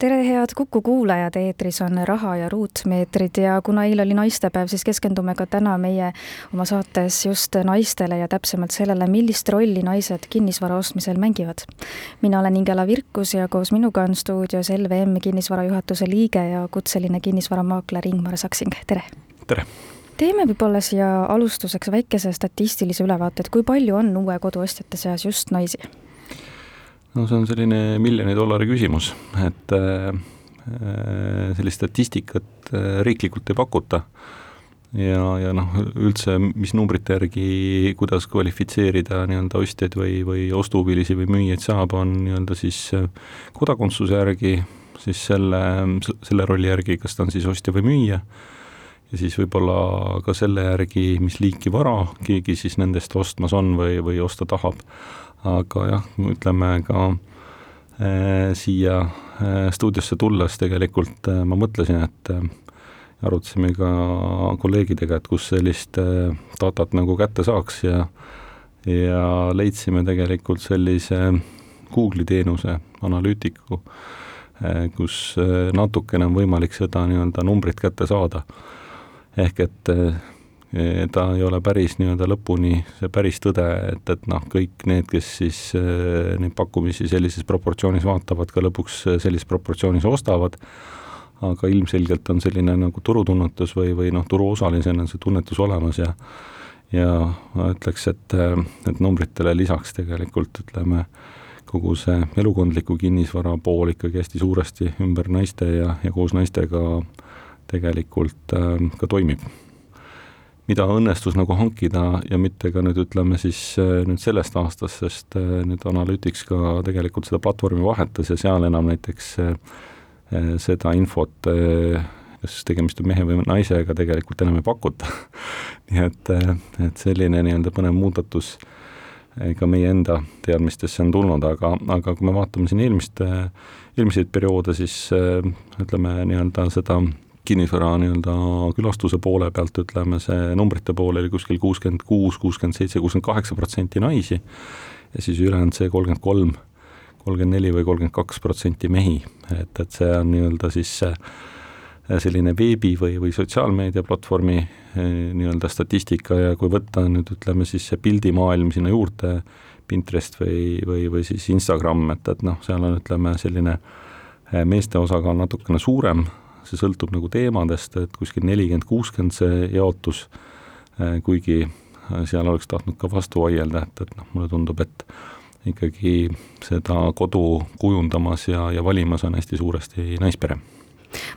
tere, head Kuku kuulajad, eetris on Raha ja ruutmeetrid ja kuna eile oli naistepäev, siis keskendume ka täna meie oma saates just naistele ja täpsemalt sellele, millist rolli naised kinnisvara ostmisel mängivad. mina olen Ingela Virkus ja koos minuga on stuudios LVM kinnisvara juhatuse liige ja kutseline kinnisvaramaakler Ingmar Saksing, tere! tere! teeme võib-olla siia alustuseks väikese statistilise ülevaate, et kui palju on uue kodu ostjate seas just naisi? No see on selline miljoni dollari küsimus, et äh, sellist statistikat äh, riiklikult ei pakuta. Ja, ja noh, üldse mis numbrite järgi, kuidas kvalifitseerida nii-öelda ostjaid või, või ostuhuvilisi või müüjaid saab, on nii-öelda siis äh, kodakondsuse järgi, siis selle, selle rolli järgi, kas ta on siis ostja või müüja, ja siis võib-olla ka selle järgi, mis liiki vara keegi siis nendest ostmas on või, või osta tahab aga jah, ütleme ka äh, siia äh, stuudiosse tulles tegelikult äh, ma mõtlesin, et arutasime ka kolleegidega, et kus sellist datat nagu kätte saaks ja ja leidsime tegelikult sellise Google'i teenuse, analüütiku kus natukene on võimalik seda nii-öelda numbrit kätte saada. ehk et ta ei ole päris nii-öelda lõpuni see päris tõde, et, et noh, kõik need, kes siis äh, neid pakkumisi sellises proportsioonis vaatavad, ka lõpuks sellises proportsioonis ostavad, aga ilmselgelt on selline nagu turutunnetus või, või noh, turuosalisena see tunnetus olemas ja ja ma ütleks, et, et numbritele lisaks tegelikult ütleme, kogu see elukondliku kinnisvara pool ikkagi hästi suuresti ümber naiste ja, ja koos naistega tegelikult äh, ka toimib mida õnnestus nagu hankida ja mitte ka nüüd ütleme siis äh, nüüd sellest aastast, sest äh, nüüd Analytics ka tegelikult seda platvormi vahetas ja seal enam näiteks äh, seda infot, kas tegemist on mehe või naisega, tegelikult enam ei pakuta. Nii et, et selline nii-öelda põnev muudatus ka meie enda teadmistesse on tulnud, aga, aga kui me vaatame siin eelmist, eelmiseid perioode, siis ütleme nii-öelda seda kinnisvara nii-öelda külastuse poole pealt, ütleme, see numbrite pool oli kuskil kuuskümmend kuus, kuuskümmend seitse, kuuskümmend kaheksa protsenti naisi ja siis ülejäänud see kolmkümmend kolm, kolmkümmend neli või kolmkümmend kaks protsenti mehi, et, et see on nii-öelda siis selline veebi või, või sotsiaalmeedia platvormi eh, nii-öelda statistika ja kui võtta nüüd ütleme siis see pildimaailm sinna juurde, Pinterest või, või, või siis Instagram, et, et noh, seal on, ütleme, selline eh, meeste osakaal natukene suurem, see sõltub nagu teemadest, et kuskil nelikümmend, kuuskümmend see jaotus, äh, kuigi äh, seal oleks tahtnud ka vastu vaielda, et, et noh, mulle tundub, et ikkagi seda kodu kujundamas ja, ja valimas on hästi suuresti naispere.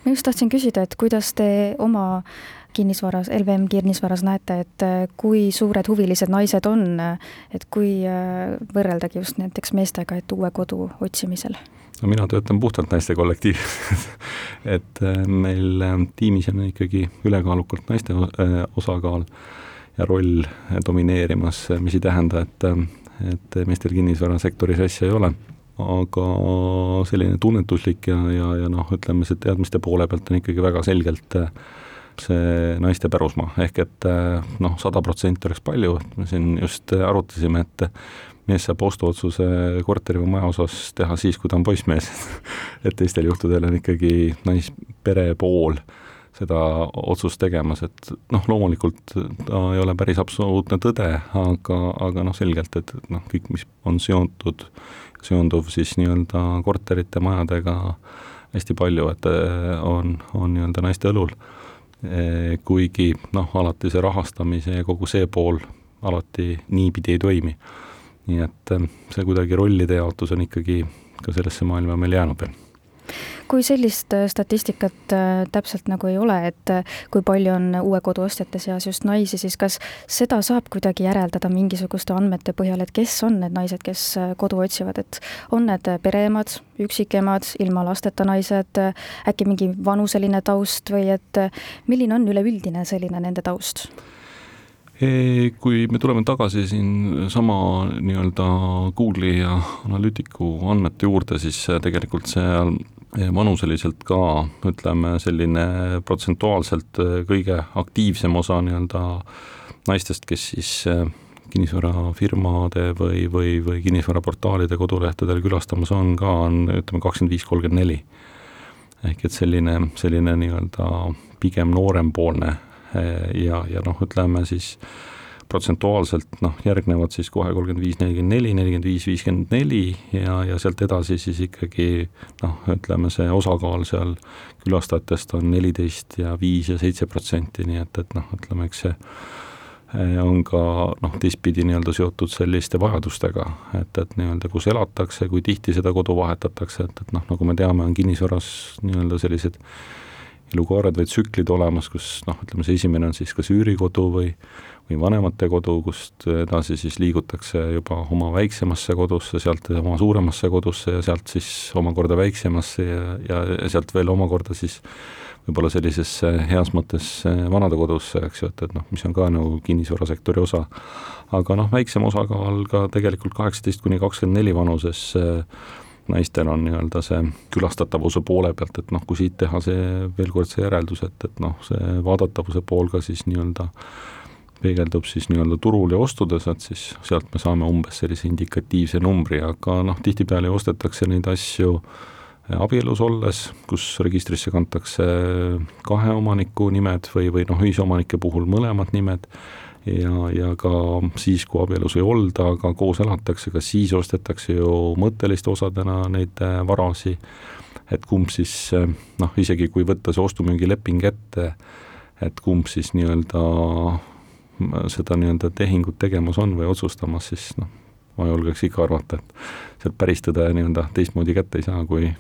ma just tahtsin küsida, et kuidas te oma kinnisvaras, LVM kinnisvaras näete, et äh, kui suured huvilised naised on, et kui võrreldagi just näiteks meestega, et uue kodu otsimisel? No mina töötan puhtalt naiste kollektiivis. Et äh, meil äh, tiimis on ikkagi ülekaalukalt naiste äh, osakaal ja roll domineerimas, mis ei tähenda, et, et meestel kinnisvarasektoris asja ei ole, aga selline tunnetuslik ja, ja, ja noh, ütleme see teadmiste poole pealt on ikkagi väga selgelt see naiste pärusmaa, ehk et noh, sada protsenti oleks palju, me siin just arutasime, et mees saab ostuotsuse korteri või maja osas teha siis, kui ta on poissmees et teistel juhtudel on ikkagi naispere pool seda otsust tegemas, et noh, loomulikult ta ei ole päris absoluutne tõde, aga, aga noh, selgelt, et noh, kõik, mis on seotud, seonduv siis nii-öelda korterite, majadega hästi palju, et on, on nii-öelda naiste õlul. kuigi noh, alati see rahastamise ja kogu see pool alati niipidi ei toimi nii et ähm, see kuidagi rollide jaotus on ikkagi ka sellesse maailma meil jäänud veel kui sellist äh, statistikat äh, täpselt nagu ei ole, et äh, kui palju on uue kodu ostjate seas just naisi, siis kas seda saab kuidagi järeldada mingisuguste andmete põhjal, et kes on need naised, kes kodu otsivad, et on need pereemad, üksikemad, ilma lasteta naised, äkki mingi vanuseline taust või et milline on üleüldine selline nende taust? Kui me tuleme tagasi siin sama nii-öelda Google'i ja Analyticu andmete juurde, siis tegelikult seal vanuseliselt ka ütleme, selline protsentuaalselt kõige aktiivsem osa nii-öelda naistest, kes siis kinnisvarafirmade või, või, või kinnisvaraportaalide kodulehtedel külastamas on ka, on ütleme kakskümmend viis, kolmkümmend neli. ehk et selline, selline nii-öelda pigem noorempoolne ja, ja noh, ütleme siis protsentuaalselt noh, järgnevad siis kohe kolmkümmend viis, nelikümmend neli, nelikümmend viis, viiskümmend neli ja, ja sealt edasi siis ikkagi noh, ütleme see osakaal seal külastajatest on neliteist ja viis ja seitse protsenti, nii et, et noh, ütleme, eks see eh, on ka noh, teistpidi nii-öelda seotud selliste vajadustega, et, et nii-öelda kus elatakse, kui tihti seda kodu vahetatakse, et, et noh, nagu me teame, on kinnisvaras nii-öelda sellised elukaared või tsüklid olemas, kus noh, ütleme see esimene on siis kas üürikodu või või vanemate kodu, kust edasi siis liigutakse juba oma väiksemasse kodusse, sealt oma suuremasse kodusse ja sealt siis omakorda väiksemasse ja, ja sealt veel omakorda siis võib-olla sellisesse heas mõttes vanadekodusse, eks ju, et, et noh, mis on ka nagu kinnisvarasektori osa. aga noh, väiksem osakaal ka tegelikult kaheksateist kuni kakskümmend neli vanuses äh, naistel on nii-öelda see külastatavuse poole pealt, et noh, kui siit teha see veel kord see järeldus, et, et noh, see vaadatavuse pool ka siis nii-öelda peegeldub siis nii-öelda turul ja ostudes, et siis sealt me saame umbes sellise indikatiivse numbri, aga noh, tihtipeale ostetakse neid asju abielus olles, kus registrisse kantakse kahe omaniku nimed või, või noh, ühisomanike puhul mõlemad nimed ja, ja ka siis, kui abielus ei olda, aga koos elatakse, ka siis ostetakse ju mõtteliste osadena neid äh, varasi, et kumb siis äh, noh, isegi kui võtta see ostu-müügileping ette, et kumb siis nii-öelda seda nii-öelda tehingut tegemas on või otsustamas, siis noh, ma julgeks ikka arvata, et sealt päris tõde nii-öelda teistmoodi kätte ei saa, kui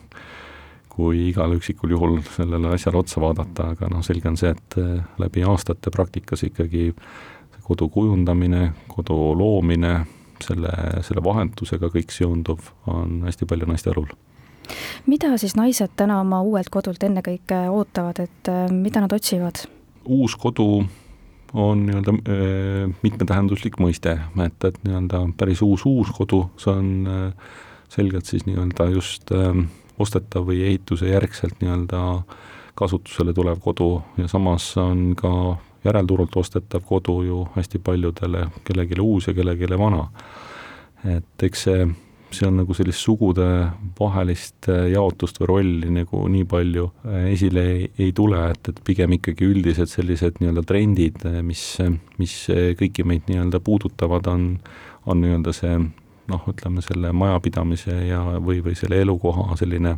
kui igal üksikul juhul sellele asjale otsa vaadata, aga noh, selge on see, et äh, läbi aastate praktikas ikkagi kodu kujundamine, kodu loomine, selle, selle vahetusega kõik seonduv on hästi palju naiste õlul mida siis naised täna oma uuelt kodult ennekõike ootavad, et äh, mida nad otsivad? uus kodu on nii-öelda äh, mitmetähenduslik mõiste, et, et nii-öelda päris uus, uus kodu, see on äh, selgelt siis nii-öelda just ostetav või ehituse järgselt nii-öelda kasutusele tulev kodu. Ja samas on ka järelturult ostetav kodu ju hästi paljudele, kellelegi uus ja kellelegi vana. et eks see, see on nagu sellist sugude vahelist äh, jaotust või rolli nagu nii palju äh, esile ei, ei tule, et, et pigem ikkagi üldised sellised nii-öelda trendid, äh, mis, mis kõiki meid nii-öelda puudutavad, on, on nii-öelda see noh, ütleme selle majapidamise ja, või, või selle elukoha selline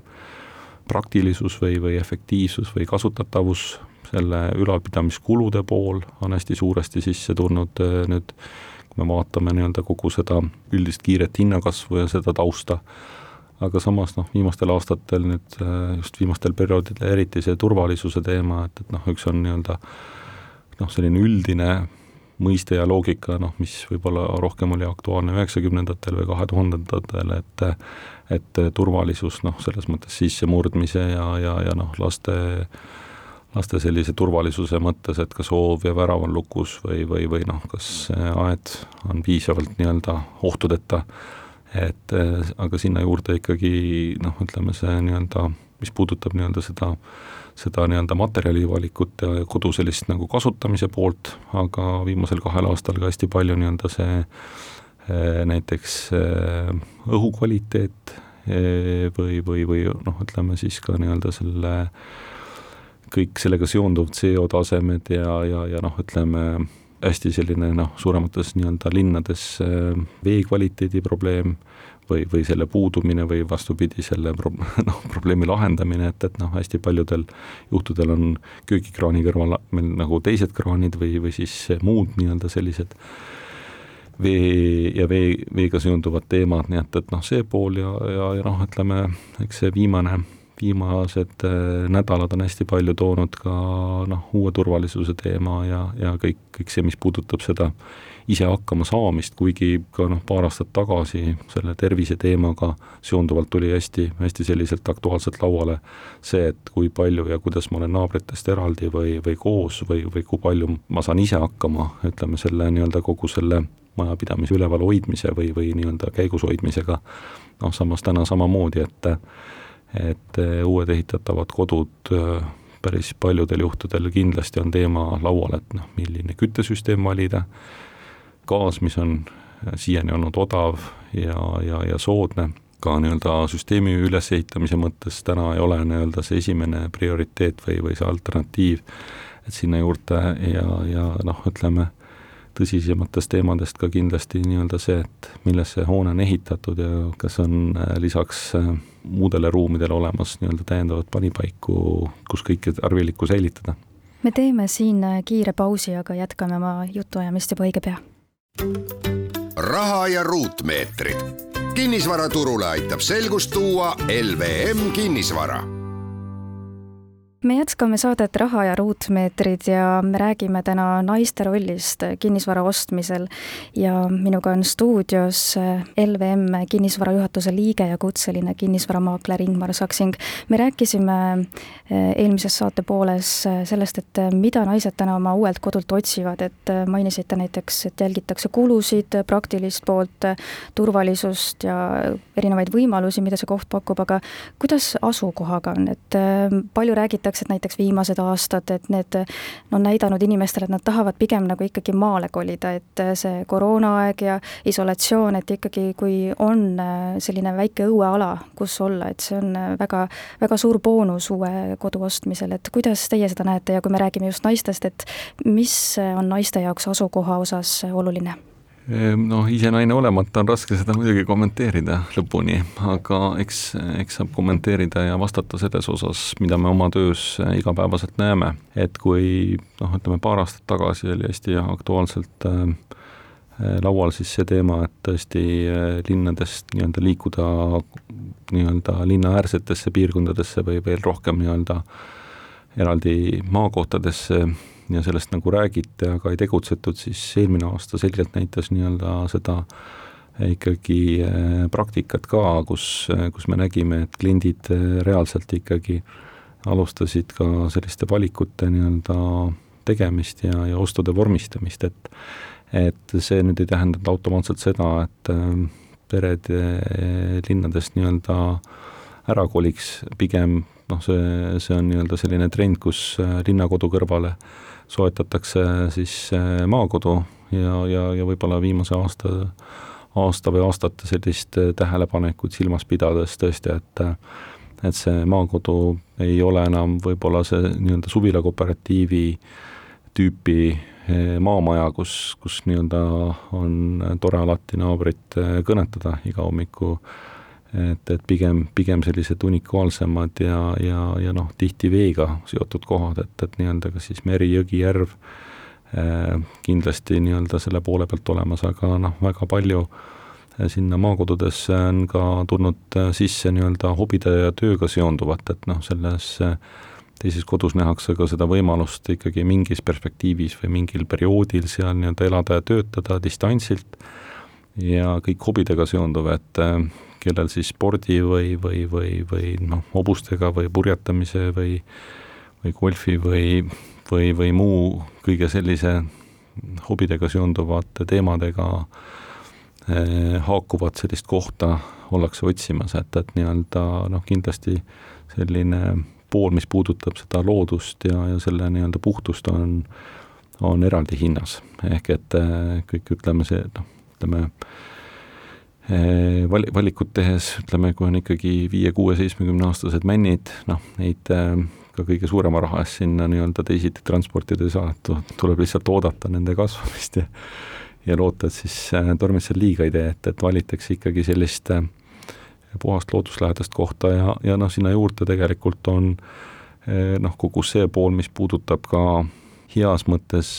praktilisus või, või efektiivsus või kasutatavus selle ülalpidamiskulude pool on hästi suuresti sisse tulnud äh, nüüd, kui me vaatame nii-öelda kogu seda üldist kiiret hinnakasvu ja seda tausta, aga samas noh, viimastel aastatel nüüd, äh, just viimastel perioodidel eriti see turvalisuse teema, et, et noh, üks on nii-öelda noh, selline üldine mõiste ja loogika, noh, mis võib-olla rohkem oli aktuaalne üheksakümnendatel või kahe tuhandendatel, et et turvalisus noh, selles mõttes sissemurdmise ja, ja, ja noh, laste laste sellise turvalisuse mõttes, et kas hoov ja värav on lukus või, või, või noh, kas aed on piisavalt nii-öelda ohtudeta, et äh, aga sinna juurde ikkagi noh, ütleme see nii-öelda, mis puudutab nii-öelda seda, seda nii-öelda materjali valikut ja kodu sellist nagu kasutamise poolt, aga viimasel kahel aastal ka hästi palju nii-öelda see äh, näiteks äh, õhukvaliteet või, või, või noh, ütleme siis ka nii-öelda selle kõik sellega seonduv CO tasemed ja, ja, ja noh, ütleme hästi selline noh, suuremates nii-öelda linnades äh, vee kvaliteedi probleem või, või selle puudumine või vastupidi, selle pro-, noh, probleemi lahendamine, et, et noh, hästi paljudel juhtudel on köögikraani kõrval meil nagu teised kraanid või, või siis muud nii-öelda sellised vee ja vee, veega seonduvad teemad, nii et, et noh, see pool ja, ja, ja noh, ütleme, eks see viimane viimased äh, nädalad on hästi palju toonud ka noh, uue turvalisuse teema ja, ja kõik, kõik see, mis puudutab seda ise hakkama saamist, kuigi ka noh, paar aastat tagasi selle tervise teemaga seonduvalt tuli hästi, hästi selliselt aktuaalselt lauale see, et kui palju ja kuidas ma olen naabritest eraldi või, või koos või, või kui palju ma saan ise hakkama, ütleme selle nii-öelda kogu selle majapidamise üleval hoidmise või, või nii-öelda käigus hoidmisega, noh samas täna samamoodi, et et uued ehitatavad kodud päris paljudel juhtudel kindlasti on teema laual, et noh, milline küttesüsteem valida, gaas, mis on siiani olnud odav ja, ja, ja soodne, ka nii-öelda süsteemi ülesehitamise mõttes täna ei ole nii-öelda see esimene prioriteet või, või see alternatiiv, et sinna juurde ja, ja noh, ütleme, tõsisematest teemadest ka kindlasti nii-öelda see, et milles see hoone on ehitatud ja kas on äh, lisaks äh, muudele ruumidele olemas nii-öelda täiendavat panipaiku, kus kõike tarvilikku säilitada. me teeme siin äh, kiire pausi, aga jätkame oma jutuajamist juba õige pea. raha ja ruutmeetrid. kinnisvaraturule aitab selgust tuua LVM kinnisvara me jätkame saadet Raha ja ruutmeetrid ja me räägime täna naiste rollist kinnisvara ostmisel. Ja minuga on stuudios LVM kinnisvara juhatuse liige ja kutseline kinnisvaramaakler Ingmar Saksing. me rääkisime eh, eelmises saate pooles eh, sellest, et eh, mida naised täna oma uuelt kodult otsivad, et mainisite näiteks, et jälgitakse kulusid, praktilist poolt, turvalisust ja erinevaid võimalusi, mida see koht pakub, aga kuidas asukohaga on, et palju räägitakse räägitakse, et näiteks viimased aastad, et need on näidanud inimestele, et nad tahavad pigem nagu ikkagi maale kolida, et see koroonaaeg ja isolatsioon, et ikkagi kui on selline väike õueala, kus olla, et see on väga, väga suur boonus uue kodu ostmisel, et kuidas teie seda näete ja kui me räägime just naistest, et mis on naiste jaoks asukoha osas oluline? Ehm, noh, ise naine olemata on raske seda muidugi kommenteerida lõpuni, aga eks, eks saab kommenteerida ja vastata selles osas, mida me oma töös igapäevaselt näeme, et kui noh, ütleme paar aastat tagasi oli hästi aktuaalselt äh, laual siis see teema, et tõesti äh, linnadest nii-öelda liikuda nii-öelda linnaäärsetesse piirkondadesse või veel rohkem nii-öelda eraldi maakohtadesse ja sellest nagu räägiti, aga ei tegutsetud, siis eelmine aasta selgelt näitas nii-öelda seda ikkagi eh, praktikat ka, kus, kus me nägime, et kliendid eh, reaalselt ikkagi alustasid ka selliste valikute nii-öelda tegemist ja, ja ostude vormistamist, et et see nüüd ei tähendanud automaatselt seda, et eh, pered linnadest nii-öelda ära koliks, pigem noh, see, see on nii-öelda selline trend, kus linnakodu kõrvale äh, soetatakse siis äh, maakodu ja, ja, ja võib-olla viimase aasta, aasta või aastate sellist äh, tähelepanekut silmas pidades tõesti, et et see maakodu ei ole enam võib-olla see nii-öelda suvila kooperatiivi tüüpi äh, maamaja, kus, kus nii-öelda on tore alati naabrit kõnetada iga hommiku äh, et, et pigem, pigem sellised unikaalsemad ja, ja, ja noh, tihti veega seotud kohad, et, et nii-öelda kas siis meri, jõgi, järv äh,, kindlasti nii-öelda selle poole pealt olemas, aga noh, väga palju äh, sinna maakodudesse on ka tulnud äh, sisse nii-öelda hobide ja tööga seonduvat, et noh, selles teises kodus nähakse ka seda võimalust ikkagi mingis perspektiivis või mingil perioodil seal nii-öelda elada ja töötada distantsilt ja kõik hobidega seonduv, et kellel siis spordi või, või, või, või noh, hobustega või purjetamise või, või golfi või, või, või muu kõige sellise hobidega seonduvate teemadega eh, haakuvat sellist kohta ollakse otsimas, et, et nii-öelda noh, kindlasti selline pool, mis puudutab seda loodust ja, ja selle nii-öelda puhtust, on, on eraldi hinnas. ehk et eh, kõik ütleme see, noh, ütleme val-, valikut tehes, ütleme, kui on ikkagi viie-kuue-seitsmekümneaastased männid, noh, neid eh, ka kõige suurema raha eest sinna nii-öelda teisiti transportida ei saa, et tuleb lihtsalt oodata nende kasvamist ja ja loota, et siis eh, tormid seal liiga ei tee, et, et valitakse ikkagi sellist puhast looduslähedast kohta ja, ja noh, sinna juurde tegelikult on noh, kogu see pool, mis puudutab ka heas mõttes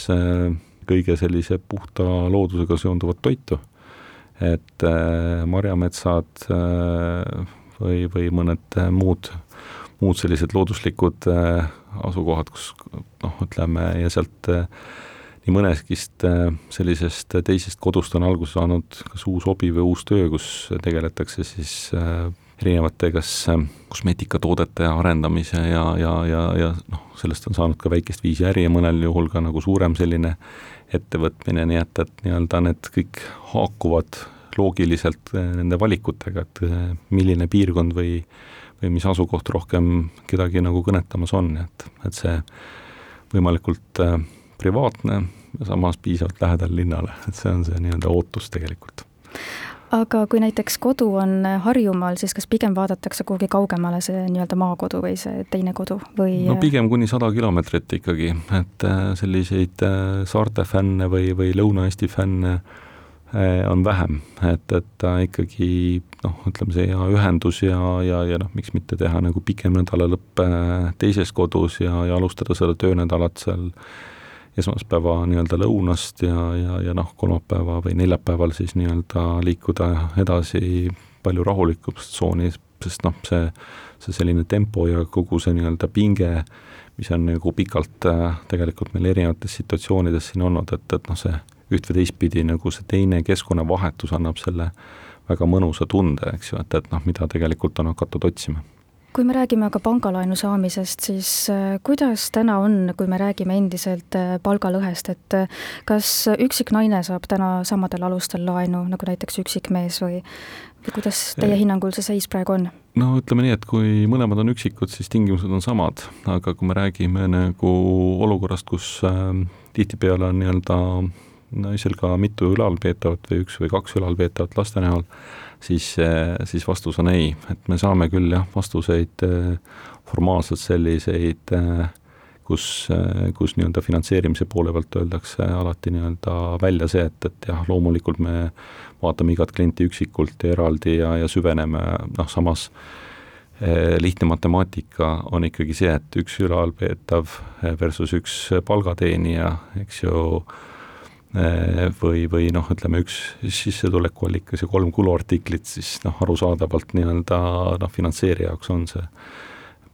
kõige sellise puhta loodusega seonduvat toitu et äh, marjametsad äh, või, või mõned äh, muud, muud sellised looduslikud asukohad, kus noh, ütleme ja sealt nii mõneskist sellisest teisest kodust on alguse saanud kas uus hobi või uus töö, kus tegeletakse siis erinevate kas kosmeetikatoodete arendamise ja, ja, ja, ja noh, sellest on saanud ka väikest viisi äri ja mõnel juhul ka nagu suurem selline ettevõtmine, nii et, et nii-öelda need kõik haakuvad loogiliselt nende valikutega, et milline piirkond või või mis asukoht rohkem kedagi nagu kõnetamas on, et, et see võimalikult äh, privaatne ja samas piisavalt lähedal linnale, et see on see nii-öelda ootus tegelikult aga kui näiteks kodu on Harjumaal, siis kas pigem vaadatakse kuhugi kaugemale, see nii-öelda maakodu või see teine kodu või? no pigem kuni sada kilomeetrit ikkagi, et äh, selliseid äh, saarte fänne või, või Lõuna-Eesti fänne äh, on vähem, et, et ta ikkagi noh, ütleme see hea ühendus ja, ja, ja noh, miks mitte teha nagu pikem nädalalõpp teises kodus ja, ja alustada seda töönädalat seal esmaspäeva nii-öelda lõunast ja, ja, ja noh, kolmapäeva või neljapäeval siis nii-öelda liikuda edasi palju rahulikumas tsoonis, sest noh, see, see selline tempo ja kogu see nii-öelda pinge, mis on nagu pikalt äh, tegelikult meil erinevates situatsioonides siin olnud, et, et noh, see üht või teistpidi nagu see teine keskkonnavahetus annab selle väga mõnusa tunde, eks ju, et, et noh, mida tegelikult on hakatud otsima kui me räägime aga pangalaenu saamisest, siis äh, kuidas täna on, kui me räägime endiselt äh, palgalõhest, et äh, kas üksik naine saab täna samadel alustel laenu nagu näiteks üksik mees või, või kuidas teie hinnangul see seis praegu on? no ütleme nii, et kui mõlemad on üksikud, siis tingimused on samad, aga kui me räägime nagu olukorrast, kus äh, tihtipeale on nii-öelda naisel ka mitu ülalpeetavat või üks või kaks ülalpeetavat laste näol, siis, siis vastus on ei, et me saame küll jah, vastuseid formaalselt selliseid, kus, kus nii-öelda finantseerimise poole pealt öeldakse alati nii-öelda välja see, et, et jah, loomulikult me vaatame igat klienti üksikult ja eraldi ja, ja süveneme, noh samas lihtne matemaatika on ikkagi see, et üks ülalpeetav versus üks palgateenija, eks ju, või, või noh, ütleme üks sissetulekuallikas ja kolm kuluartiklit, siis noh, arusaadavalt nii-öelda noh, finantseerija jaoks on see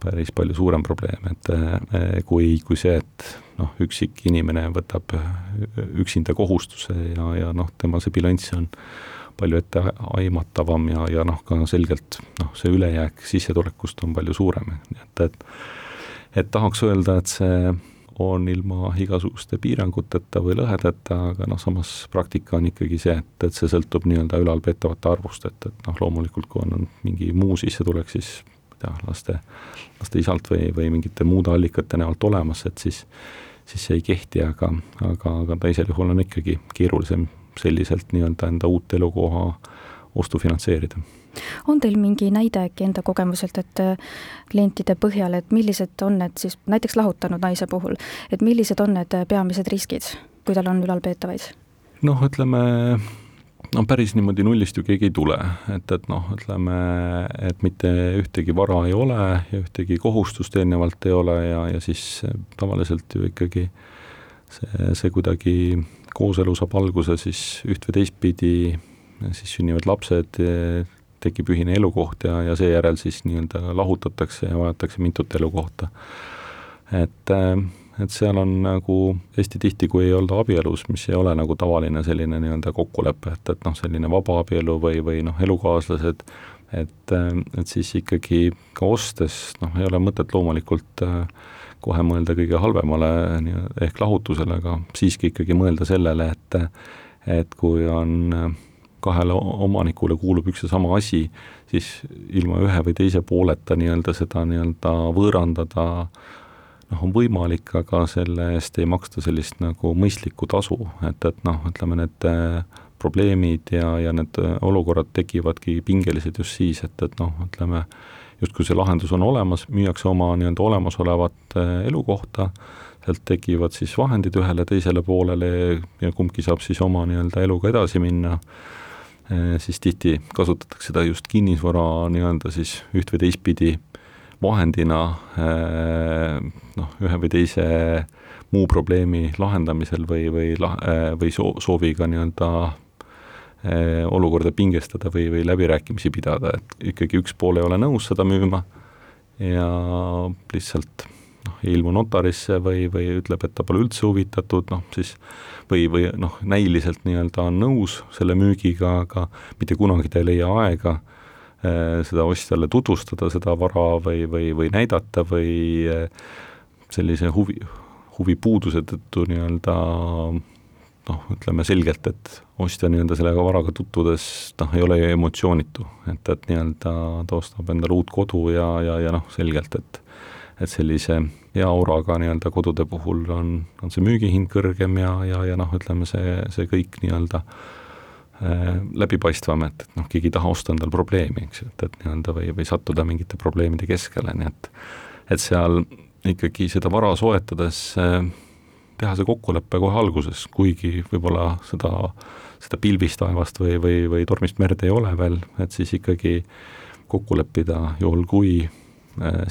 päris palju suurem probleem, et äh, kui, kui see, et noh, üksik inimene võtab üksinda kohustuse ja, ja noh, tema see bilanss on palju etteaimatavam ja, ja noh, ka selgelt noh, see ülejääk sissetulekust on palju suurem, et, et et tahaks öelda, et see on ilma igasuguste piiranguteta või lõhedeta, aga noh, samas praktika on ikkagi see, et, et see sõltub nii-öelda ülalpeetavate arvust, et, et noh, loomulikult kui on mingi muu sissetulek, siis ma ei tea, laste, laste isalt või, või mingite muude allikate näolt olemas, et siis siis see ei kehti, aga, aga, aga teisel juhul on ikkagi keerulisem selliselt nii-öelda enda uut elukoha ostu finantseerida on teil mingi näide äkki enda kogemuselt, et äh, klientide põhjal, et millised on need siis näiteks lahutanud naise puhul, et millised on need äh, peamised riskid, kui tal on ülalpeetavaid? noh, ütleme no päris niimoodi nullist ju keegi ei tule, et, et noh, ütleme, et mitte ühtegi vara ei ole ja ühtegi kohustust eelnevalt ei ole ja, ja siis tavaliselt ju ikkagi see, see kuidagi kooselu saab alguse siis üht või teistpidi, siis sünnivad lapsed, tekib ühine elukoht ja, ja seejärel siis nii-öelda lahutatakse ja vajatakse mitut elukohta. et, äh, et seal on nagu hästi tihti, kui ei olda abielus, mis ei ole nagu tavaline selline nii-öelda kokkulepe, et, et noh, selline vabaabielu või, või noh, elukaaslased, et, äh, et siis ikkagi ka ostes noh, ei ole mõtet loomulikult äh, kohe mõelda kõige halvemale ehk lahutusele, aga siiski ikkagi mõelda sellele, et et kui on kahele omanikule kuulub üks ja sama asi, siis ilma ühe või teise pooleta nii-öelda seda nii-öelda võõrandada noh, on võimalik, aga selle eest ei maksta sellist nagu mõistlikku tasu, et, et noh, ütleme need äh, probleemid ja, ja need äh, olukorrad tekivadki pingelised just siis, et, et noh, ütleme justkui see lahendus on olemas, müüakse oma nii-öelda olemasolevat äh, elukohta, sealt tekivad siis vahendid ühele-teisele poolele ja kumbki saab siis oma nii-öelda eluga edasi minna siis tihti kasutatakse seda just kinnisvara nii-öelda siis üht või teistpidi vahendina eh, noh, ühe või teise muu probleemi lahendamisel või, või la-, eh, või soo-, sooviga nii-öelda olukorda pingestada või, või läbirääkimisi pidada, et ikkagi üks pool ei ole nõus seda müüma ja lihtsalt ei ilmu notarisse või, või ütleb, et ta pole üldse huvitatud, noh siis või, või noh, näiliselt nii-öelda on nõus selle müügiga, aga mitte kunagi ta ei leia aega äh, seda ostjale tutvustada, seda vara või, või, või näidata või äh, sellise huvi, huvipuuduse tõttu nii-öelda noh, ütleme selgelt, et ostja nii-öelda selle varaga tutvudes noh, ei ole ju emotsioonitu, et, et nii-öelda ta ostab endale uut kodu ja, ja, ja noh, selgelt, et et sellise hea auraga nii-öelda kodude puhul on, on see müügihind kõrgem ja, ja, ja noh, ütleme see, see kõik nii-öelda äh, läbipaistvam, et, et noh, keegi ei taha osta endale probleemi, eks ju, et, et nii-öelda või, või sattuda mingite probleemide keskele, nii et et seal ikkagi seda vara soetades äh, teha see kokkulepe kohe alguses, kuigi võib-olla seda, seda pilvist taevast või, või, või tormist merd ei ole veel, et siis ikkagi kokku leppida, juhul kui,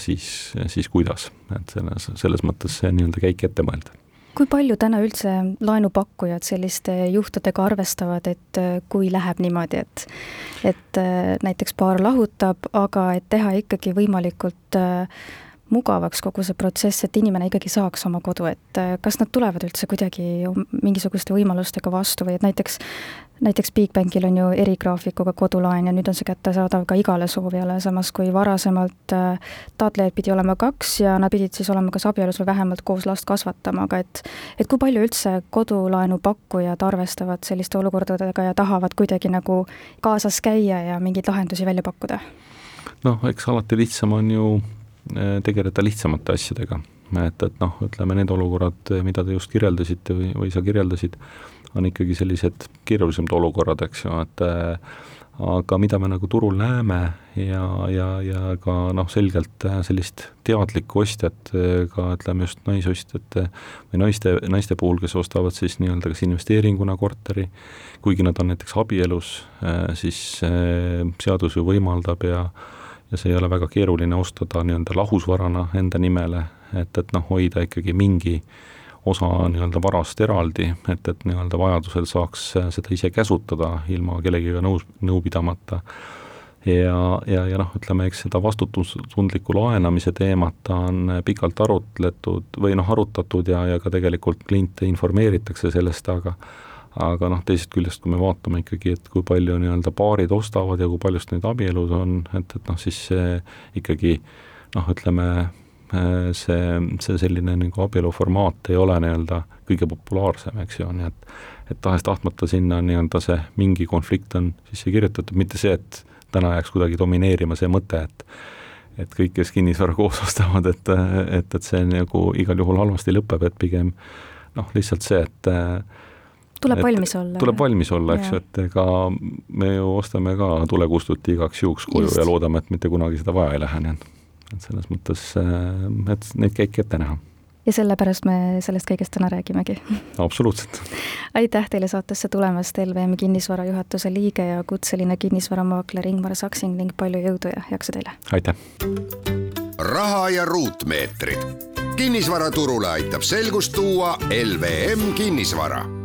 siis, siis kuidas, et selles, selles mõttes see nii-öelda käik ette mõelda. Kui palju täna üldse laenupakkujad selliste juhtudega arvestavad, et äh, kui läheb niimoodi, et et äh, näiteks paar lahutab, aga et teha ikkagi võimalikult äh, mugavaks kogu see protsess, et inimene ikkagi saaks oma kodu, et äh, kas nad tulevad üldse kuidagi mingisuguste võimalustega vastu või et näiteks näiteks Bigbankil on ju erigraafikuga kodulaen ja nüüd on see kättesaadav ka igale soovijale, samas kui varasemalt äh, taotlejaid pidi olema kaks ja nad pidid siis olema kas abielus või vähemalt koos last kasvatama, aga et et kui palju üldse kodulaenu pakkujad arvestavad selliste olukordadega ja tahavad kuidagi nagu kaasas käia ja mingeid lahendusi välja pakkuda? noh, eks alati lihtsam on ju Äh, tegeleda lihtsamate asjadega. et, et noh, ütleme need olukorrad, mida te just kirjeldasite või, või sa kirjeldasid, on ikkagi sellised keerulisemad olukorrad, eks ju, et äh, aga mida me nagu turul näeme ja, ja, ja ka noh, selgelt sellist teadlikku ostjat, ka ütleme just naisostjate või naiste, naiste puhul, kes ostavad siis nii-öelda kas investeeringuna korteri, kuigi nad on näiteks abielus, äh, siis seadus ju võimaldab ja ja see ei ole väga keeruline ostada nii-öelda lahusvarana enda nimele, et, et noh, hoida ikkagi mingi osa nii-öelda varast eraldi, et, et nii-öelda vajadusel saaks seda ise käsutada ilma kellegiga nõus, nõu pidamata. ja, ja, ja noh, ütleme, eks seda vastutustundliku laenamise teemat on pikalt arutletud või noh, arutatud ja, ja ka tegelikult kliente informeeritakse sellest, aga aga noh, teisest küljest, kui me vaatame ikkagi, et kui palju nii-öelda paarid ostavad ja kui paljust neid abielus on, et, et noh, siis see ikkagi noh, ütleme see, see selline nagu abielu formaat ei ole nii-öelda kõige populaarsem, eks ju, nii et et tahes-tahtmata sinna nii-öelda see mingi konflikt on sisse kirjutatud, mitte see, et täna jääks kuidagi domineerima see mõte, et et kõik, kes kinnisvara koos ostavad, et, et, et see nagu igal juhul halvasti lõpeb, et pigem noh, lihtsalt see, et tuleb valmis olla. tuleb valmis olla, eks ju, et ega me ju ostame ka tulekustuti igaks juhuks koju Just. ja loodame, et mitte kunagi seda vaja ei lähe, nii et et selles mõttes, äh, et neid käike ette näha ja sellepärast me sellest kõigest täna räägimegi. absoluutselt. aitäh teile saatesse tulemast, LVM kinnisvara juhatuse liige ja kutseline kinnisvaramaakler Ingmar Saksing ning palju jõudu ja jaksu teile! aitäh! raha ja ruutmeetrid. kinnisvaraturule aitab selgust tuua LVM kinnisvara